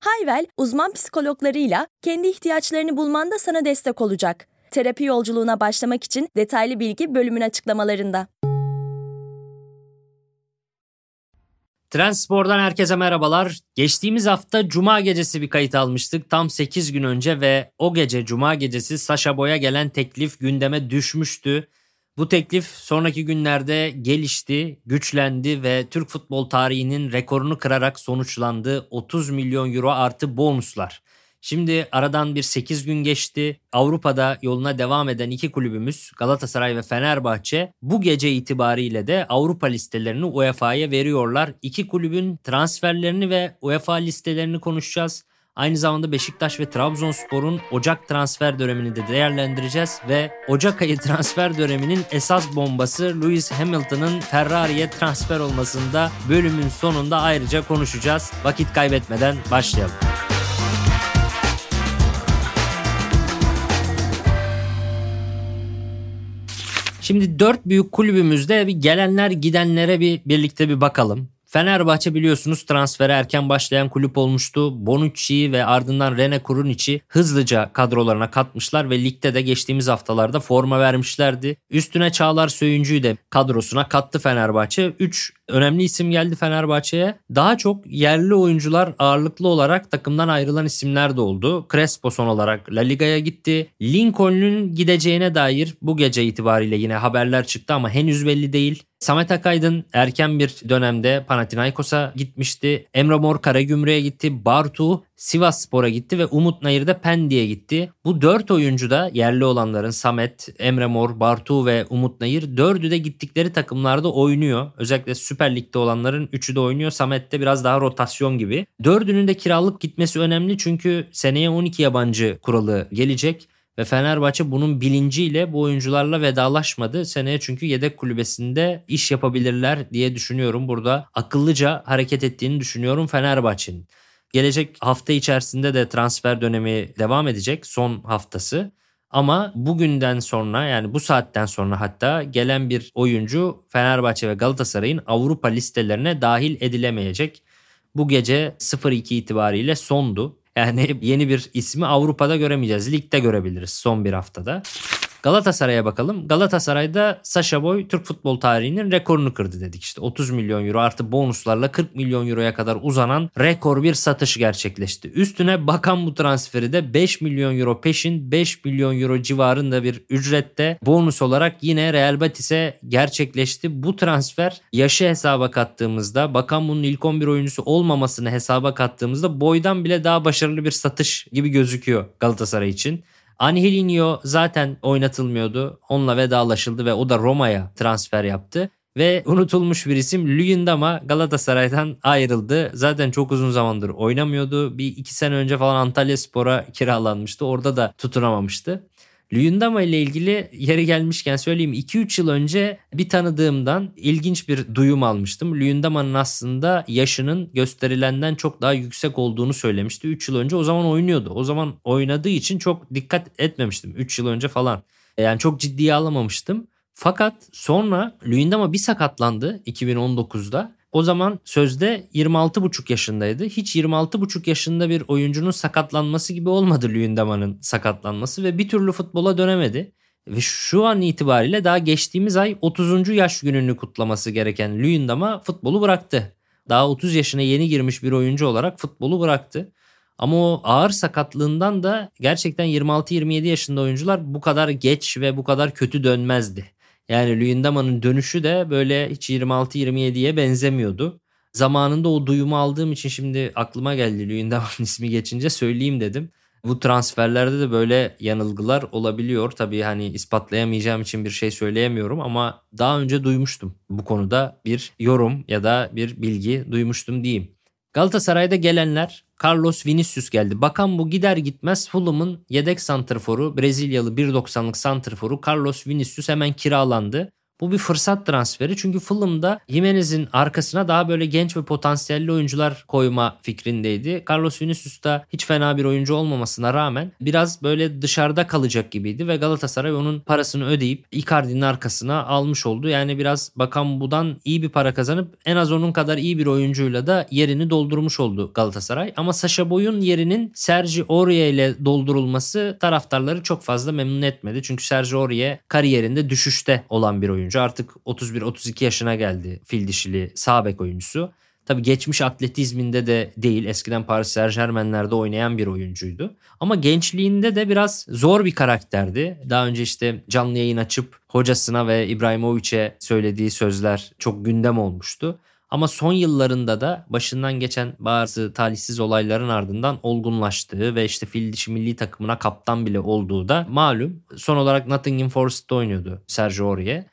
Hayvel, uzman psikologlarıyla kendi ihtiyaçlarını bulmanda sana destek olacak. Terapi yolculuğuna başlamak için detaylı bilgi bölümün açıklamalarında. Trendspor'dan herkese merhabalar. Geçtiğimiz hafta Cuma gecesi bir kayıt almıştık tam 8 gün önce ve o gece Cuma gecesi Sasha Boy'a gelen teklif gündeme düşmüştü. Bu teklif sonraki günlerde gelişti, güçlendi ve Türk futbol tarihinin rekorunu kırarak sonuçlandı. 30 milyon euro artı bonuslar. Şimdi aradan bir 8 gün geçti. Avrupa'da yoluna devam eden iki kulübümüz Galatasaray ve Fenerbahçe bu gece itibariyle de Avrupa listelerini UEFA'ya veriyorlar. İki kulübün transferlerini ve UEFA listelerini konuşacağız. Aynı zamanda Beşiktaş ve Trabzonspor'un Ocak transfer dönemini de değerlendireceğiz ve Ocak ayı transfer döneminin esas bombası Lewis Hamilton'ın Ferrari'ye transfer olmasında bölümün sonunda ayrıca konuşacağız. Vakit kaybetmeden başlayalım. Şimdi dört büyük kulübümüzde bir gelenler gidenlere bir birlikte bir bakalım. Fenerbahçe biliyorsunuz transfere erken başlayan kulüp olmuştu. Bonucci'yi ve ardından Rene Kurunic'i hızlıca kadrolarına katmışlar ve ligde de geçtiğimiz haftalarda forma vermişlerdi. Üstüne Çağlar Söyüncü'yü de kadrosuna kattı Fenerbahçe. 3 önemli isim geldi Fenerbahçe'ye. Daha çok yerli oyuncular ağırlıklı olarak takımdan ayrılan isimler de oldu. Crespo son olarak La Liga'ya gitti. Lincoln'un gideceğine dair bu gece itibariyle yine haberler çıktı ama henüz belli değil. Samet Akaydın erken bir dönemde Panathinaikos'a gitmişti. Emre Mor Karagümrük'e gitti. Bartu Sivas Spor'a gitti ve Umut Nayır da Pendik'e gitti. Bu dört oyuncu da yerli olanların Samet, Emre Mor, Bartu ve Umut Nayır dördü de gittikleri takımlarda oynuyor. Özellikle Süper Lig'de olanların üçü de oynuyor. Samet de biraz daha rotasyon gibi. Dördünün de kiralık gitmesi önemli çünkü seneye 12 yabancı kuralı gelecek. Ve Fenerbahçe bunun bilinciyle bu oyuncularla vedalaşmadı. Seneye çünkü yedek kulübesinde iş yapabilirler diye düşünüyorum. Burada akıllıca hareket ettiğini düşünüyorum Fenerbahçe'nin. Gelecek hafta içerisinde de transfer dönemi devam edecek son haftası. Ama bugünden sonra yani bu saatten sonra hatta gelen bir oyuncu Fenerbahçe ve Galatasaray'ın Avrupa listelerine dahil edilemeyecek. Bu gece 0-2 itibariyle sondu. Yani yeni bir ismi Avrupa'da göremeyeceğiz. Ligde görebiliriz son bir haftada. Galatasaray'a bakalım. Galatasaray'da Sasha Boy Türk futbol tarihinin rekorunu kırdı dedik işte. 30 milyon euro artı bonuslarla 40 milyon euroya kadar uzanan rekor bir satış gerçekleşti. Üstüne bakan bu transferi de 5 milyon euro peşin 5 milyon euro civarında bir ücrette bonus olarak yine Real Betis'e gerçekleşti. Bu transfer yaşı hesaba kattığımızda bakan bunun ilk 11 oyuncusu olmamasını hesaba kattığımızda boydan bile daha başarılı bir satış gibi gözüküyor Galatasaray için. Angelinho zaten oynatılmıyordu. Onunla vedalaşıldı ve o da Roma'ya transfer yaptı. Ve unutulmuş bir isim Luyendama Galatasaray'dan ayrıldı. Zaten çok uzun zamandır oynamıyordu. Bir iki sene önce falan Antalya Spor'a kiralanmıştı. Orada da tutunamamıştı. Luyendama ile ilgili yeri gelmişken söyleyeyim 2-3 yıl önce bir tanıdığımdan ilginç bir duyum almıştım. Luyendama'nın aslında yaşının gösterilenden çok daha yüksek olduğunu söylemişti. 3 yıl önce o zaman oynuyordu. O zaman oynadığı için çok dikkat etmemiştim 3 yıl önce falan. Yani çok ciddiye alamamıştım. Fakat sonra Luyendama bir sakatlandı 2019'da o zaman sözde 26,5 yaşındaydı. Hiç 26,5 yaşında bir oyuncunun sakatlanması gibi olmadı Luyendama'nın sakatlanması ve bir türlü futbola dönemedi. Ve şu an itibariyle daha geçtiğimiz ay 30. yaş gününü kutlaması gereken Luyendama futbolu bıraktı. Daha 30 yaşına yeni girmiş bir oyuncu olarak futbolu bıraktı. Ama o ağır sakatlığından da gerçekten 26-27 yaşında oyuncular bu kadar geç ve bu kadar kötü dönmezdi. Yani Luyendama'nın dönüşü de böyle hiç 26-27'ye benzemiyordu. Zamanında o duyumu aldığım için şimdi aklıma geldi Luyendama'nın ismi geçince söyleyeyim dedim. Bu transferlerde de böyle yanılgılar olabiliyor. Tabii hani ispatlayamayacağım için bir şey söyleyemiyorum ama daha önce duymuştum. Bu konuda bir yorum ya da bir bilgi duymuştum diyeyim. Galatasaray'da gelenler Carlos Vinicius geldi. Bakan bu gider gitmez Fulham'ın yedek santrforu Brezilyalı 1.90'lık santrforu Carlos Vinicius hemen kiralandı. Bu bir fırsat transferi çünkü Fulham'da Jimenez'in arkasına daha böyle genç ve potansiyelli oyuncular koyma fikrindeydi. Carlos Vinicius da hiç fena bir oyuncu olmamasına rağmen biraz böyle dışarıda kalacak gibiydi ve Galatasaray onun parasını ödeyip Icardi'nin arkasına almış oldu. Yani biraz bakan budan iyi bir para kazanıp en az onun kadar iyi bir oyuncuyla da yerini doldurmuş oldu Galatasaray. Ama Sasha Boy'un yerinin Sergi Aurier ile doldurulması taraftarları çok fazla memnun etmedi. Çünkü Sergi Aurier kariyerinde düşüşte olan bir oyuncu oyuncu. Artık 31-32 yaşına geldi fil dişili sağ bek oyuncusu. Tabii geçmiş atletizminde de değil. Eskiden Paris Saint Germain'lerde oynayan bir oyuncuydu. Ama gençliğinde de biraz zor bir karakterdi. Daha önce işte canlı yayın açıp hocasına ve İbrahimovic'e söylediği sözler çok gündem olmuştu. Ama son yıllarında da başından geçen bazı talihsiz olayların ardından olgunlaştığı ve işte fil dişi milli takımına kaptan bile olduğu da malum. Son olarak Nottingham Forest'ta oynuyordu Sergio Aurier.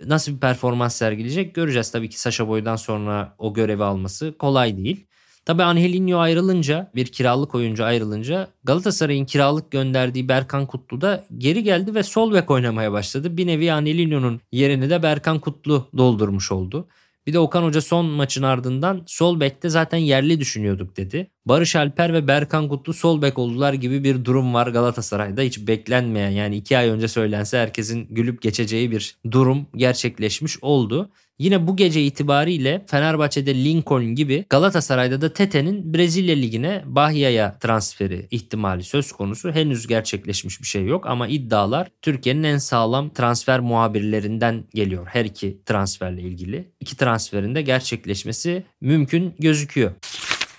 Nasıl bir performans sergileyecek göreceğiz. Tabii ki Sasha Boy'dan sonra o görevi alması kolay değil. Tabii Angelinho ayrılınca bir kiralık oyuncu ayrılınca Galatasaray'ın kiralık gönderdiği Berkan Kutlu da geri geldi ve sol bek oynamaya başladı. Bir nevi Angelinho'nun yerini de Berkan Kutlu doldurmuş oldu. Bir de Okan Hoca son maçın ardından sol bekte zaten yerli düşünüyorduk dedi. Barış Alper ve Berkan Kutlu sol bek oldular gibi bir durum var Galatasaray'da. Hiç beklenmeyen yani iki ay önce söylense herkesin gülüp geçeceği bir durum gerçekleşmiş oldu. Yine bu gece itibariyle Fenerbahçe'de Lincoln gibi Galatasaray'da da Tete'nin Brezilya Ligi'ne Bahia'ya transferi ihtimali söz konusu. Henüz gerçekleşmiş bir şey yok ama iddialar Türkiye'nin en sağlam transfer muhabirlerinden geliyor. Her iki transferle ilgili. İki transferin de gerçekleşmesi mümkün gözüküyor.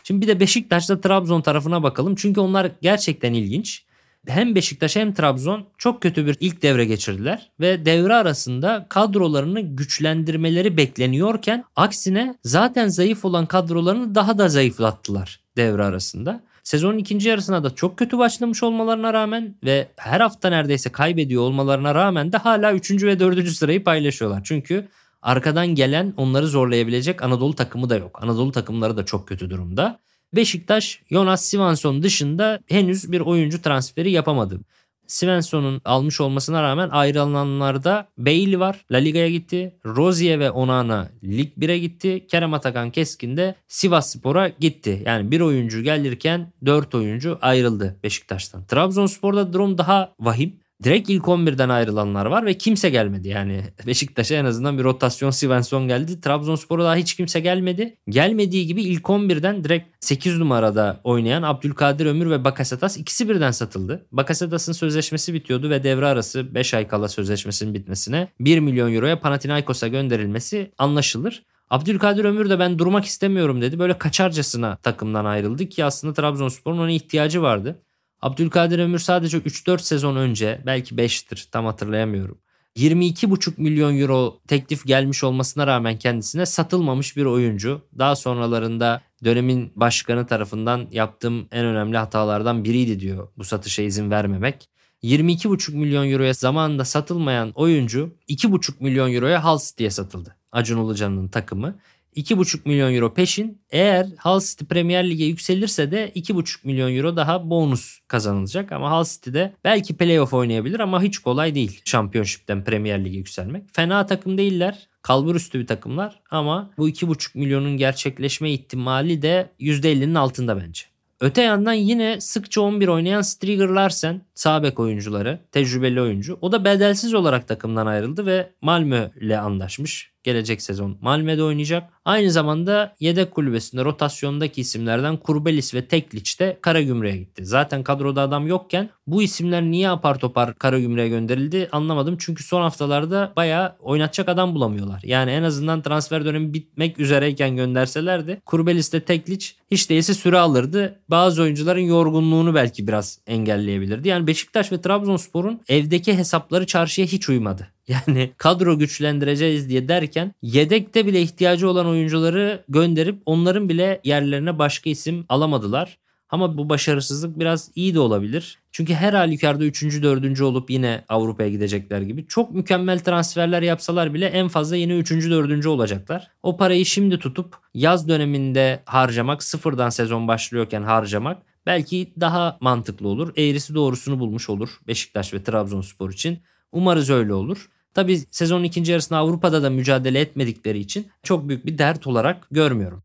Şimdi bir de Beşiktaş'ta Trabzon tarafına bakalım. Çünkü onlar gerçekten ilginç hem Beşiktaş hem Trabzon çok kötü bir ilk devre geçirdiler ve devre arasında kadrolarını güçlendirmeleri bekleniyorken aksine zaten zayıf olan kadrolarını daha da zayıflattılar devre arasında. Sezonun ikinci yarısına da çok kötü başlamış olmalarına rağmen ve her hafta neredeyse kaybediyor olmalarına rağmen de hala 3. ve 4. sırayı paylaşıyorlar. Çünkü arkadan gelen onları zorlayabilecek Anadolu takımı da yok. Anadolu takımları da çok kötü durumda. Beşiktaş Jonas Svensson dışında henüz bir oyuncu transferi yapamadı. Svensson'un almış olmasına rağmen ayrılanlarda Bailey var. La Liga'ya gitti. Rozier ve Onana Lig 1'e gitti. Kerem Atakan Keskin de Sivas Spor'a gitti. Yani bir oyuncu gelirken 4 oyuncu ayrıldı Beşiktaş'tan. Trabzonspor'da durum daha vahim. Direkt ilk 11'den ayrılanlar var ve kimse gelmedi. Yani Beşiktaş'a en azından bir rotasyon Svensson geldi. Trabzonspor'a daha hiç kimse gelmedi. Gelmediği gibi ilk 11'den direkt 8 numarada oynayan Abdülkadir Ömür ve Bakasetas ikisi birden satıldı. Bakasetas'ın sözleşmesi bitiyordu ve devre arası 5 ay kala sözleşmesinin bitmesine 1 milyon euroya Panathinaikos'a gönderilmesi anlaşılır. Abdülkadir Ömür de ben durmak istemiyorum dedi. Böyle kaçarcasına takımdan ayrıldı ki aslında Trabzonspor'un ona ihtiyacı vardı. Abdülkadir Ömür sadece 3-4 sezon önce belki 5'tir tam hatırlayamıyorum. 22,5 milyon euro teklif gelmiş olmasına rağmen kendisine satılmamış bir oyuncu. Daha sonralarında dönemin başkanı tarafından yaptığım en önemli hatalardan biriydi diyor bu satışa izin vermemek. 22,5 milyon euroya zamanında satılmayan oyuncu 2,5 milyon euroya Hull City'ye satıldı. Acun Ilıcan'ın takımı. 2,5 milyon euro peşin. Eğer Hull City Premier Lig'e yükselirse de 2,5 milyon euro daha bonus kazanılacak. Ama Hull City'de belki playoff oynayabilir ama hiç kolay değil Championship'ten Premier Lig'e yükselmek. Fena takım değiller. Kalbur üstü bir takımlar ama bu 2,5 milyonun gerçekleşme ihtimali de %50'nin altında bence. Öte yandan yine sıkça 11 oynayan Striger Larsen sağ bek oyuncuları, tecrübeli oyuncu. O da bedelsiz olarak takımdan ayrıldı ve Malmö ile anlaşmış gelecek sezon Malmö'de oynayacak. Aynı zamanda yedek kulübesinde rotasyondaki isimlerden Kurbelis ve Tekliç de Karagümrük'e gitti. Zaten kadroda adam yokken bu isimler niye apar topar Karagümrük'e gönderildi anlamadım. Çünkü son haftalarda bayağı oynatacak adam bulamıyorlar. Yani en azından transfer dönemi bitmek üzereyken gönderselerdi Kurbelis de Tekliç hiç değilse süre alırdı. Bazı oyuncuların yorgunluğunu belki biraz engelleyebilirdi. Yani Beşiktaş ve Trabzonspor'un evdeki hesapları çarşıya hiç uymadı. Yani kadro güçlendireceğiz diye derken yedekte bile ihtiyacı olan oyuncuları gönderip onların bile yerlerine başka isim alamadılar. Ama bu başarısızlık biraz iyi de olabilir. Çünkü her halükarda 3. 4. olup yine Avrupa'ya gidecekler gibi. Çok mükemmel transferler yapsalar bile en fazla yine 3. 4. olacaklar. O parayı şimdi tutup yaz döneminde harcamak, sıfırdan sezon başlıyorken harcamak belki daha mantıklı olur. Eğrisi doğrusunu bulmuş olur Beşiktaş ve Trabzonspor için. Umarız öyle olur. Tabii sezonun ikinci yarısında Avrupa'da da mücadele etmedikleri için çok büyük bir dert olarak görmüyorum.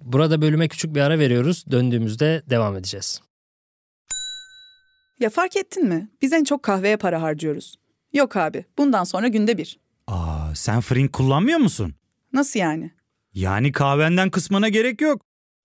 Burada bölüme küçük bir ara veriyoruz. Döndüğümüzde devam edeceğiz. Ya fark ettin mi? Biz en çok kahveye para harcıyoruz. Yok abi, bundan sonra günde bir. Aa, sen Frink kullanmıyor musun? Nasıl yani? Yani kahvenden kısmına gerek yok.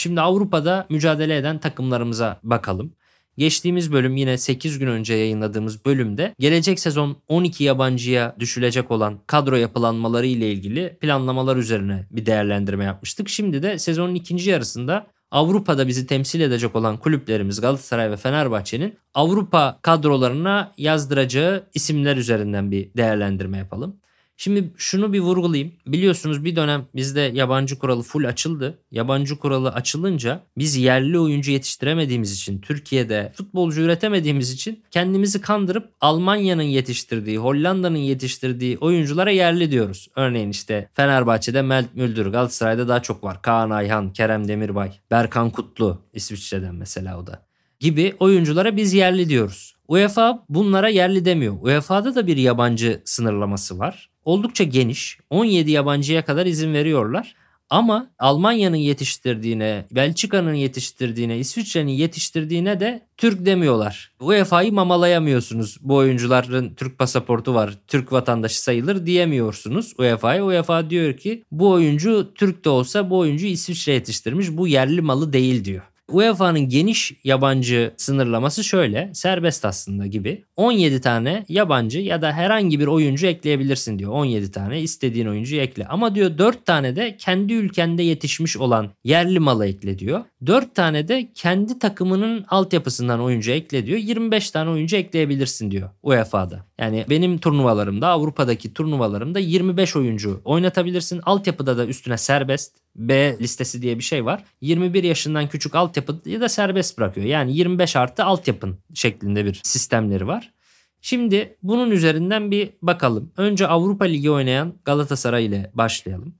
Şimdi Avrupa'da mücadele eden takımlarımıza bakalım. Geçtiğimiz bölüm yine 8 gün önce yayınladığımız bölümde gelecek sezon 12 yabancıya düşülecek olan kadro yapılanmaları ile ilgili planlamalar üzerine bir değerlendirme yapmıştık. Şimdi de sezonun ikinci yarısında Avrupa'da bizi temsil edecek olan kulüplerimiz Galatasaray ve Fenerbahçe'nin Avrupa kadrolarına yazdıracağı isimler üzerinden bir değerlendirme yapalım. Şimdi şunu bir vurgulayayım. Biliyorsunuz bir dönem bizde yabancı kuralı full açıldı. Yabancı kuralı açılınca biz yerli oyuncu yetiştiremediğimiz için, Türkiye'de futbolcu üretemediğimiz için kendimizi kandırıp Almanya'nın yetiştirdiği, Hollanda'nın yetiştirdiği oyunculara yerli diyoruz. Örneğin işte Fenerbahçe'de Melt Müldür, Galatasaray'da daha çok var. Kaan Ayhan, Kerem Demirbay, Berkan Kutlu, İsviçre'den mesela o da gibi oyunculara biz yerli diyoruz. UEFA bunlara yerli demiyor. UEFA'da da bir yabancı sınırlaması var. Oldukça geniş. 17 yabancıya kadar izin veriyorlar. Ama Almanya'nın yetiştirdiğine, Belçika'nın yetiştirdiğine, İsviçre'nin yetiştirdiğine de Türk demiyorlar. UEFA'yı mamalayamıyorsunuz. Bu oyuncuların Türk pasaportu var, Türk vatandaşı sayılır diyemiyorsunuz UEFA'ya. UEFA diyor ki bu oyuncu Türk de olsa bu oyuncu İsviçre yetiştirmiş. Bu yerli malı değil diyor. UEFA'nın geniş yabancı sınırlaması şöyle serbest aslında gibi. 17 tane yabancı ya da herhangi bir oyuncu ekleyebilirsin diyor. 17 tane istediğin oyuncuyu ekle. Ama diyor 4 tane de kendi ülkende yetişmiş olan yerli malı ekle diyor. 4 tane de kendi takımının altyapısından oyuncu ekle diyor. 25 tane oyuncu ekleyebilirsin diyor UEFA'da. Yani benim turnuvalarımda Avrupa'daki turnuvalarımda 25 oyuncu oynatabilirsin. Altyapıda da üstüne serbest B listesi diye bir şey var. 21 yaşından küçük altyapıyı da serbest bırakıyor. Yani 25 artı altyapın şeklinde bir sistemleri var. Şimdi bunun üzerinden bir bakalım. Önce Avrupa Ligi oynayan Galatasaray ile başlayalım.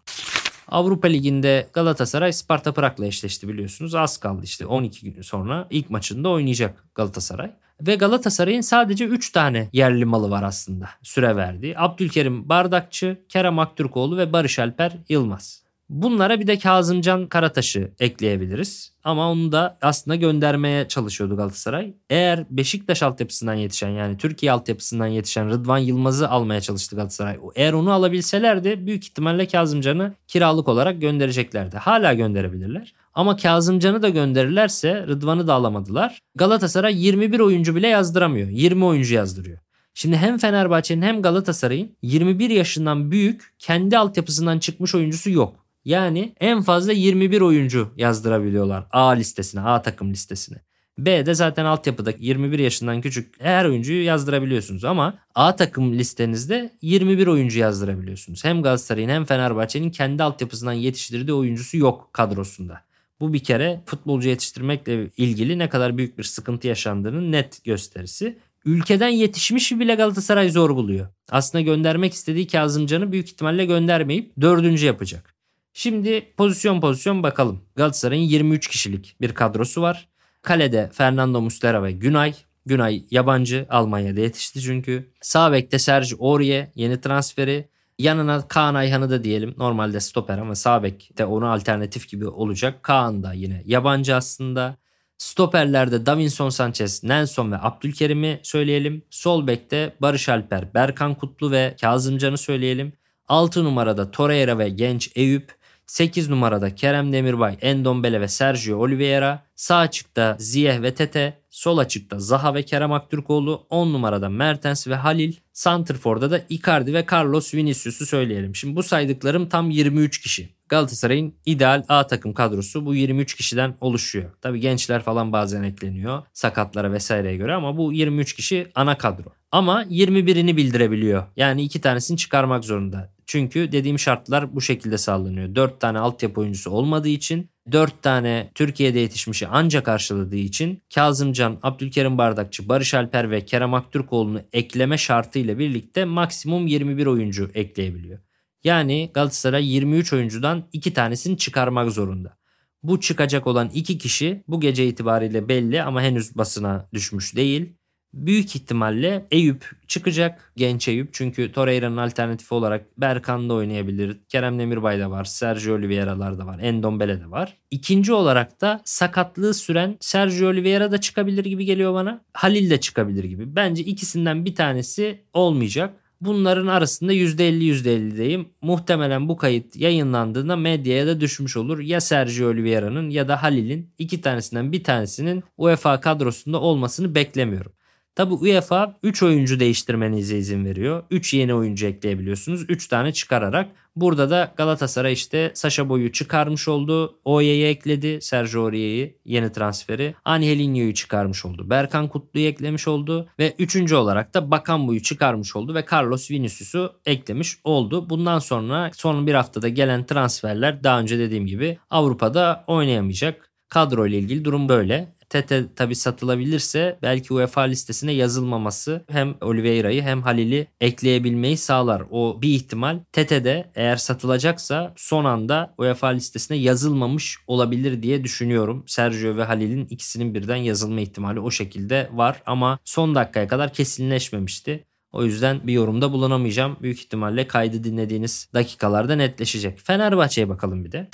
Avrupa Ligi'nde Galatasaray Sparta Prag'la eşleşti biliyorsunuz. Az kaldı işte 12 gün sonra ilk maçında oynayacak Galatasaray. Ve Galatasaray'ın sadece 3 tane yerli malı var aslında süre verdiği. Abdülkerim Bardakçı, Kerem Aktürkoğlu ve Barış Alper Yılmaz. Bunlara bir de Kazımcan Karataş'ı ekleyebiliriz. Ama onu da aslında göndermeye çalışıyordu Galatasaray. Eğer Beşiktaş altyapısından yetişen yani Türkiye altyapısından yetişen Rıdvan Yılmaz'ı almaya çalıştı Galatasaray. Eğer onu alabilselerdi büyük ihtimalle Kazımcan'ı kiralık olarak göndereceklerdi. Hala gönderebilirler. Ama Kazımcan'ı da gönderirlerse Rıdvan'ı da alamadılar. Galatasaray 21 oyuncu bile yazdıramıyor. 20 oyuncu yazdırıyor. Şimdi hem Fenerbahçe'nin hem Galatasaray'ın 21 yaşından büyük kendi altyapısından çıkmış oyuncusu yok. Yani en fazla 21 oyuncu yazdırabiliyorlar A listesine, A takım listesine. B'de zaten altyapıda 21 yaşından küçük her oyuncuyu yazdırabiliyorsunuz ama A takım listenizde 21 oyuncu yazdırabiliyorsunuz. Hem Galatasaray'ın hem Fenerbahçe'nin kendi altyapısından yetiştirdiği oyuncusu yok kadrosunda. Bu bir kere futbolcu yetiştirmekle ilgili ne kadar büyük bir sıkıntı yaşandığının net gösterisi. Ülkeden yetişmiş bile Galatasaray zor buluyor. Aslında göndermek istediği Kazımcan'ı büyük ihtimalle göndermeyip dördüncü yapacak. Şimdi pozisyon pozisyon bakalım. Galatasaray'ın 23 kişilik bir kadrosu var. Kalede Fernando Muslera ve Günay. Günay yabancı Almanya'da yetişti çünkü. Sağ bekte Serge Aurier yeni transferi. Yanına Kaan Ayhan'ı da diyelim. Normalde stoper ama sağ bek de ona alternatif gibi olacak. Kaan da yine yabancı aslında. Stoperlerde Davinson Sanchez, Nelson ve Abdülkerim'i söyleyelim. Sol bekte Barış Alper, Berkan Kutlu ve Kazımcan'ı söyleyelim. 6 numarada Torreira ve genç Eyüp. 8 numarada Kerem Demirbay, Endombele ve Sergio Oliveira. Sağ açıkta Ziyeh ve Tete. Sol açıkta Zaha ve Kerem Aktürkoğlu. 10 numarada Mertens ve Halil. Santrfor'da da Icardi ve Carlos Vinicius'u söyleyelim. Şimdi bu saydıklarım tam 23 kişi. Galatasaray'ın ideal A takım kadrosu bu 23 kişiden oluşuyor. Tabi gençler falan bazen ekleniyor sakatlara vesaireye göre ama bu 23 kişi ana kadro. Ama 21'ini bildirebiliyor. Yani iki tanesini çıkarmak zorunda. Çünkü dediğim şartlar bu şekilde sağlanıyor. 4 tane altyapı oyuncusu olmadığı için 4 tane Türkiye'de yetişmişi ancak karşıladığı için Kazımcan, Abdülkerim Bardakçı, Barış Alper ve Kerem Aktürkoğlu'nu ekleme şartıyla birlikte maksimum 21 oyuncu ekleyebiliyor. Yani Galatasaray 23 oyuncudan 2 tanesini çıkarmak zorunda. Bu çıkacak olan 2 kişi bu gece itibariyle belli ama henüz basına düşmüş değil. Büyük ihtimalle Eyüp çıkacak. Genç Eyüp. Çünkü Torreira'nın alternatifi olarak Berkan da oynayabilir. Kerem Demirbay da var. Sergio Oliveira'lar da var. Endombele de var. İkinci olarak da sakatlığı süren Sergio Oliveira da çıkabilir gibi geliyor bana. Halil de çıkabilir gibi. Bence ikisinden bir tanesi olmayacak. Bunların arasında %50 %50'deyim. Muhtemelen bu kayıt yayınlandığında medyaya da düşmüş olur. Ya Sergio Oliveira'nın ya da Halil'in iki tanesinden bir tanesinin UEFA kadrosunda olmasını beklemiyorum. Tabi UEFA 3 oyuncu değiştirmenize izin veriyor. 3 yeni oyuncu ekleyebiliyorsunuz. 3 tane çıkararak. Burada da Galatasaray işte Sasha Boy'u çıkarmış oldu. Oye'yi ekledi. Sergio Aurier'i yeni transferi. Angelinho'yu çıkarmış oldu. Berkan Kutlu'yu eklemiş oldu. Ve üçüncü olarak da Bakan Boy'u çıkarmış oldu. Ve Carlos Vinicius'u eklemiş oldu. Bundan sonra son bir haftada gelen transferler daha önce dediğim gibi Avrupa'da oynayamayacak. Kadro ile ilgili durum böyle. Tete tabi satılabilirse belki UEFA listesine yazılmaması hem Oliveira'yı hem Halil'i ekleyebilmeyi sağlar. O bir ihtimal. Tete de eğer satılacaksa son anda UEFA listesine yazılmamış olabilir diye düşünüyorum. Sergio ve Halil'in ikisinin birden yazılma ihtimali o şekilde var ama son dakikaya kadar kesinleşmemişti. O yüzden bir yorumda bulunamayacağım. Büyük ihtimalle kaydı dinlediğiniz dakikalarda netleşecek. Fenerbahçe'ye bakalım bir de.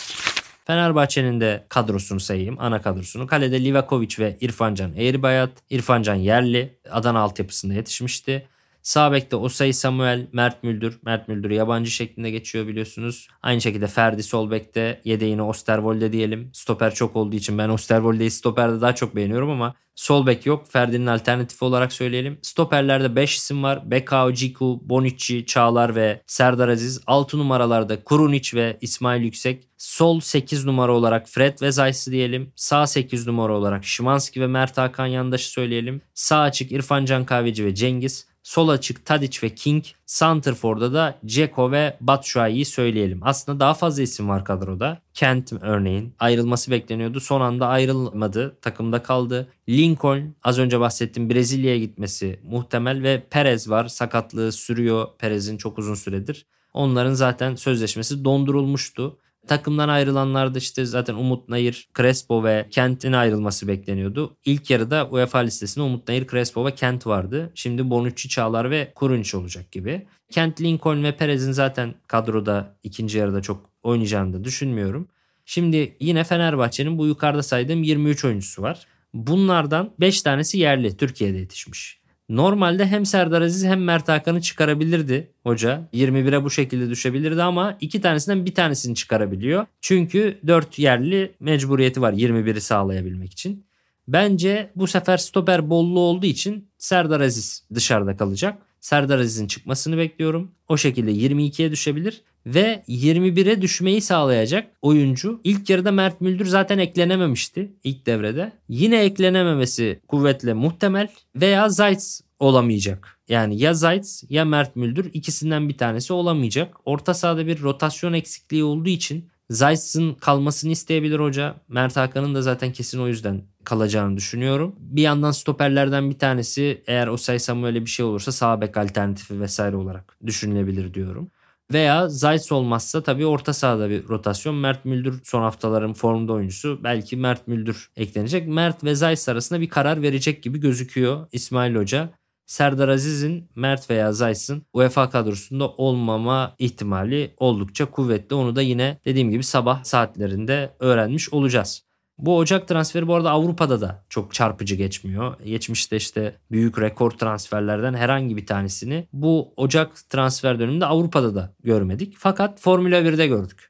Fenerbahçe'nin de kadrosunu sayayım. Ana kadrosunu. Kalede Livakovic ve İrfancan Eğribayat. İrfancan yerli. Adana altyapısında yetişmişti. Sağ bekte Osay Samuel, Mert Müldür. Mert Müldür yabancı şeklinde geçiyor biliyorsunuz. Aynı şekilde Ferdi sol bekte yedeğini Osterwolde diyelim. Stoper çok olduğu için ben Osterwolde'yi stoperde daha çok beğeniyorum ama sol bek yok. Ferdi'nin alternatifi olarak söyleyelim. Stoperlerde 5 isim var. Bekao, Ciku, Bonucci, Çağlar ve Serdar Aziz. 6 numaralarda Kurunic ve İsmail Yüksek. Sol 8 numara olarak Fred ve Zayt'sı diyelim. Sağ 8 numara olarak Şimanski ve Mert Hakan Yandaş'ı söyleyelim. Sağ açık İrfan Can Kahveci ve Cengiz. Sol açık Tadic ve King. Santrfor'da da Ceko ve Batshuayi'yi söyleyelim. Aslında daha fazla isim var kadroda. Kent örneğin ayrılması bekleniyordu. Son anda ayrılmadı. Takımda kaldı. Lincoln az önce bahsettiğim Brezilya'ya gitmesi muhtemel ve Perez var. Sakatlığı sürüyor Perez'in çok uzun süredir. Onların zaten sözleşmesi dondurulmuştu. Takımdan ayrılanlarda işte zaten Umut Nayır, Crespo ve Kent'in ayrılması bekleniyordu. İlk yarıda UEFA listesinde Umut Nayır, Crespo ve Kent vardı. Şimdi Bonucci, Çağlar ve Kurunic olacak gibi. Kent, Lincoln ve Perez'in zaten kadroda ikinci yarıda çok oynayacağını da düşünmüyorum. Şimdi yine Fenerbahçe'nin bu yukarıda saydığım 23 oyuncusu var. Bunlardan 5 tanesi yerli Türkiye'de yetişmiş. Normalde hem Serdar Aziz hem Mert Hakan'ı çıkarabilirdi hoca. 21'e bu şekilde düşebilirdi ama iki tanesinden bir tanesini çıkarabiliyor. Çünkü 4 yerli mecburiyeti var 21'i sağlayabilmek için. Bence bu sefer stoper bollu olduğu için Serdar Aziz dışarıda kalacak. Serdar Aziz'in çıkmasını bekliyorum. O şekilde 22'ye düşebilir ve 21'e düşmeyi sağlayacak oyuncu. İlk yarıda Mert Müldür zaten eklenememişti ilk devrede. Yine eklenememesi kuvvetle muhtemel veya Zayt olamayacak. Yani ya Zayt ya Mert Müldür ikisinden bir tanesi olamayacak. Orta sahada bir rotasyon eksikliği olduğu için Zayt'sın kalmasını isteyebilir hoca. Mert Hakan'ın da zaten kesin o yüzden kalacağını düşünüyorum. Bir yandan stoperlerden bir tanesi eğer Osay Samuel'e bir şey olursa sağ bek alternatifi vesaire olarak düşünülebilir diyorum. Veya Zayt olmazsa tabii orta sahada bir rotasyon. Mert Müldür son haftaların formda oyuncusu. Belki Mert Müldür eklenecek. Mert ve Zayt arasında bir karar verecek gibi gözüküyor İsmail Hoca. Serdar Aziz'in Mert veya Zayt'sın UEFA kadrosunda olmama ihtimali oldukça kuvvetli. Onu da yine dediğim gibi sabah saatlerinde öğrenmiş olacağız. Bu Ocak transferi bu arada Avrupa'da da çok çarpıcı geçmiyor. Geçmişte işte büyük rekor transferlerden herhangi bir tanesini bu Ocak transfer döneminde Avrupa'da da görmedik. Fakat Formula 1'de gördük.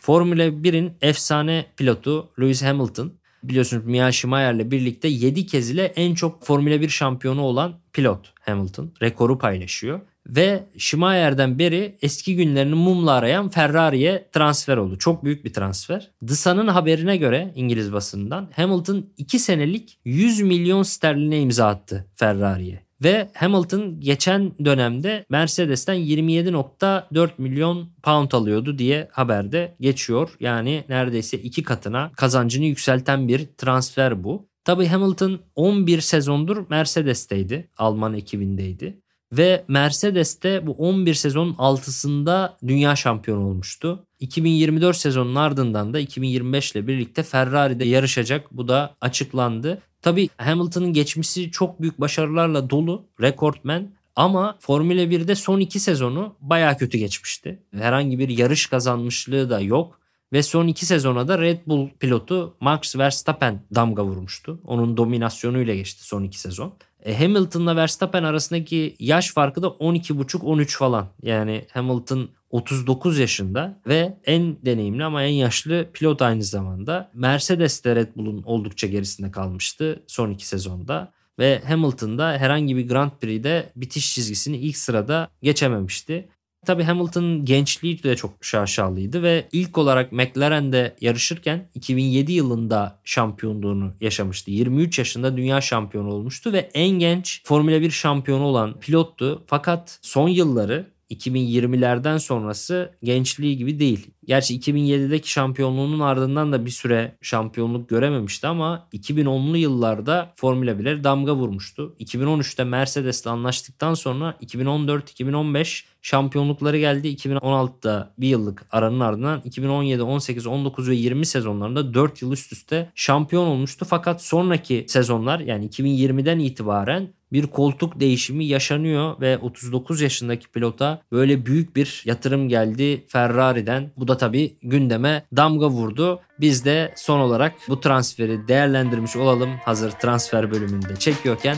Formula 1'in efsane pilotu Lewis Hamilton biliyorsunuz Mia Schumacher'le birlikte 7 kez ile en çok Formula 1 şampiyonu olan pilot Hamilton. Rekoru paylaşıyor. Ve Schumacher'den beri eski günlerini mumla arayan Ferrari'ye transfer oldu. Çok büyük bir transfer. The haberine göre İngiliz basından Hamilton 2 senelik 100 milyon sterline imza attı Ferrari'ye. Ve Hamilton geçen dönemde Mercedes'ten 27.4 milyon pound alıyordu diye haberde geçiyor. Yani neredeyse iki katına kazancını yükselten bir transfer bu. Tabii Hamilton 11 sezondur Mercedes'teydi. Alman ekibindeydi. Ve Mercedes'te bu 11 sezonun altısında dünya şampiyonu olmuştu. 2024 sezonun ardından da 2025 ile birlikte Ferrari'de yarışacak. Bu da açıklandı. Tabii Hamilton'ın geçmişi çok büyük başarılarla dolu. Rekortmen ama Formula 1'de son iki sezonu baya kötü geçmişti. Herhangi bir yarış kazanmışlığı da yok. Ve son iki sezona da Red Bull pilotu Max Verstappen damga vurmuştu. Onun dominasyonuyla geçti son iki sezon. E, Hamilton'la Verstappen arasındaki yaş farkı da 12,5-13 falan. Yani Hamilton 39 yaşında ve en deneyimli ama en yaşlı pilot aynı zamanda. Mercedes de Red Bull'un oldukça gerisinde kalmıştı son iki sezonda. Ve Hamilton da herhangi bir Grand Prix'de bitiş çizgisini ilk sırada geçememişti. Tabii Hamilton'ın gençliği de çok şaşalıydı ve ilk olarak McLaren'de yarışırken 2007 yılında şampiyonluğunu yaşamıştı. 23 yaşında dünya şampiyonu olmuştu ve en genç Formula 1 şampiyonu olan pilottu. Fakat son yılları 2020'lerden sonrası gençliği gibi değil. Gerçi 2007'deki şampiyonluğunun ardından da bir süre şampiyonluk görememişti ama 2010'lu yıllarda Formula 1'e damga vurmuştu. 2013'te Mercedes'le anlaştıktan sonra 2014-2015 şampiyonlukları geldi. 2016'da bir yıllık aranın ardından 2017, 18, 19 ve 20 sezonlarında 4 yıl üst üste şampiyon olmuştu. Fakat sonraki sezonlar yani 2020'den itibaren bir koltuk değişimi yaşanıyor ve 39 yaşındaki pilota böyle büyük bir yatırım geldi Ferrari'den. Bu da tabii gündeme damga vurdu. Biz de son olarak bu transferi değerlendirmiş olalım hazır transfer bölümünde çekiyorken.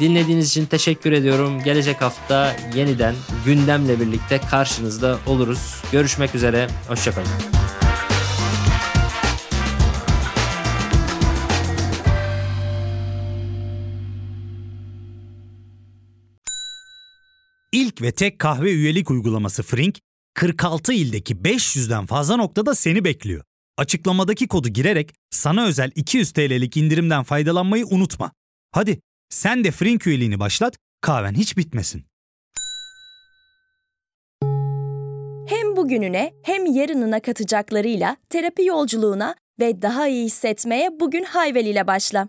Dinlediğiniz için teşekkür ediyorum. Gelecek hafta yeniden gündemle birlikte karşınızda oluruz. Görüşmek üzere. Hoşçakalın. İlk ve tek kahve üyelik uygulaması Frink, 46 ildeki 500'den fazla noktada seni bekliyor. Açıklamadaki kodu girerek sana özel 200 TL'lik indirimden faydalanmayı unutma. Hadi sen de Frink üyeliğini başlat, kahven hiç bitmesin. Hem bugününe hem yarınına katacaklarıyla terapi yolculuğuna ve daha iyi hissetmeye bugün Hayvel ile başla.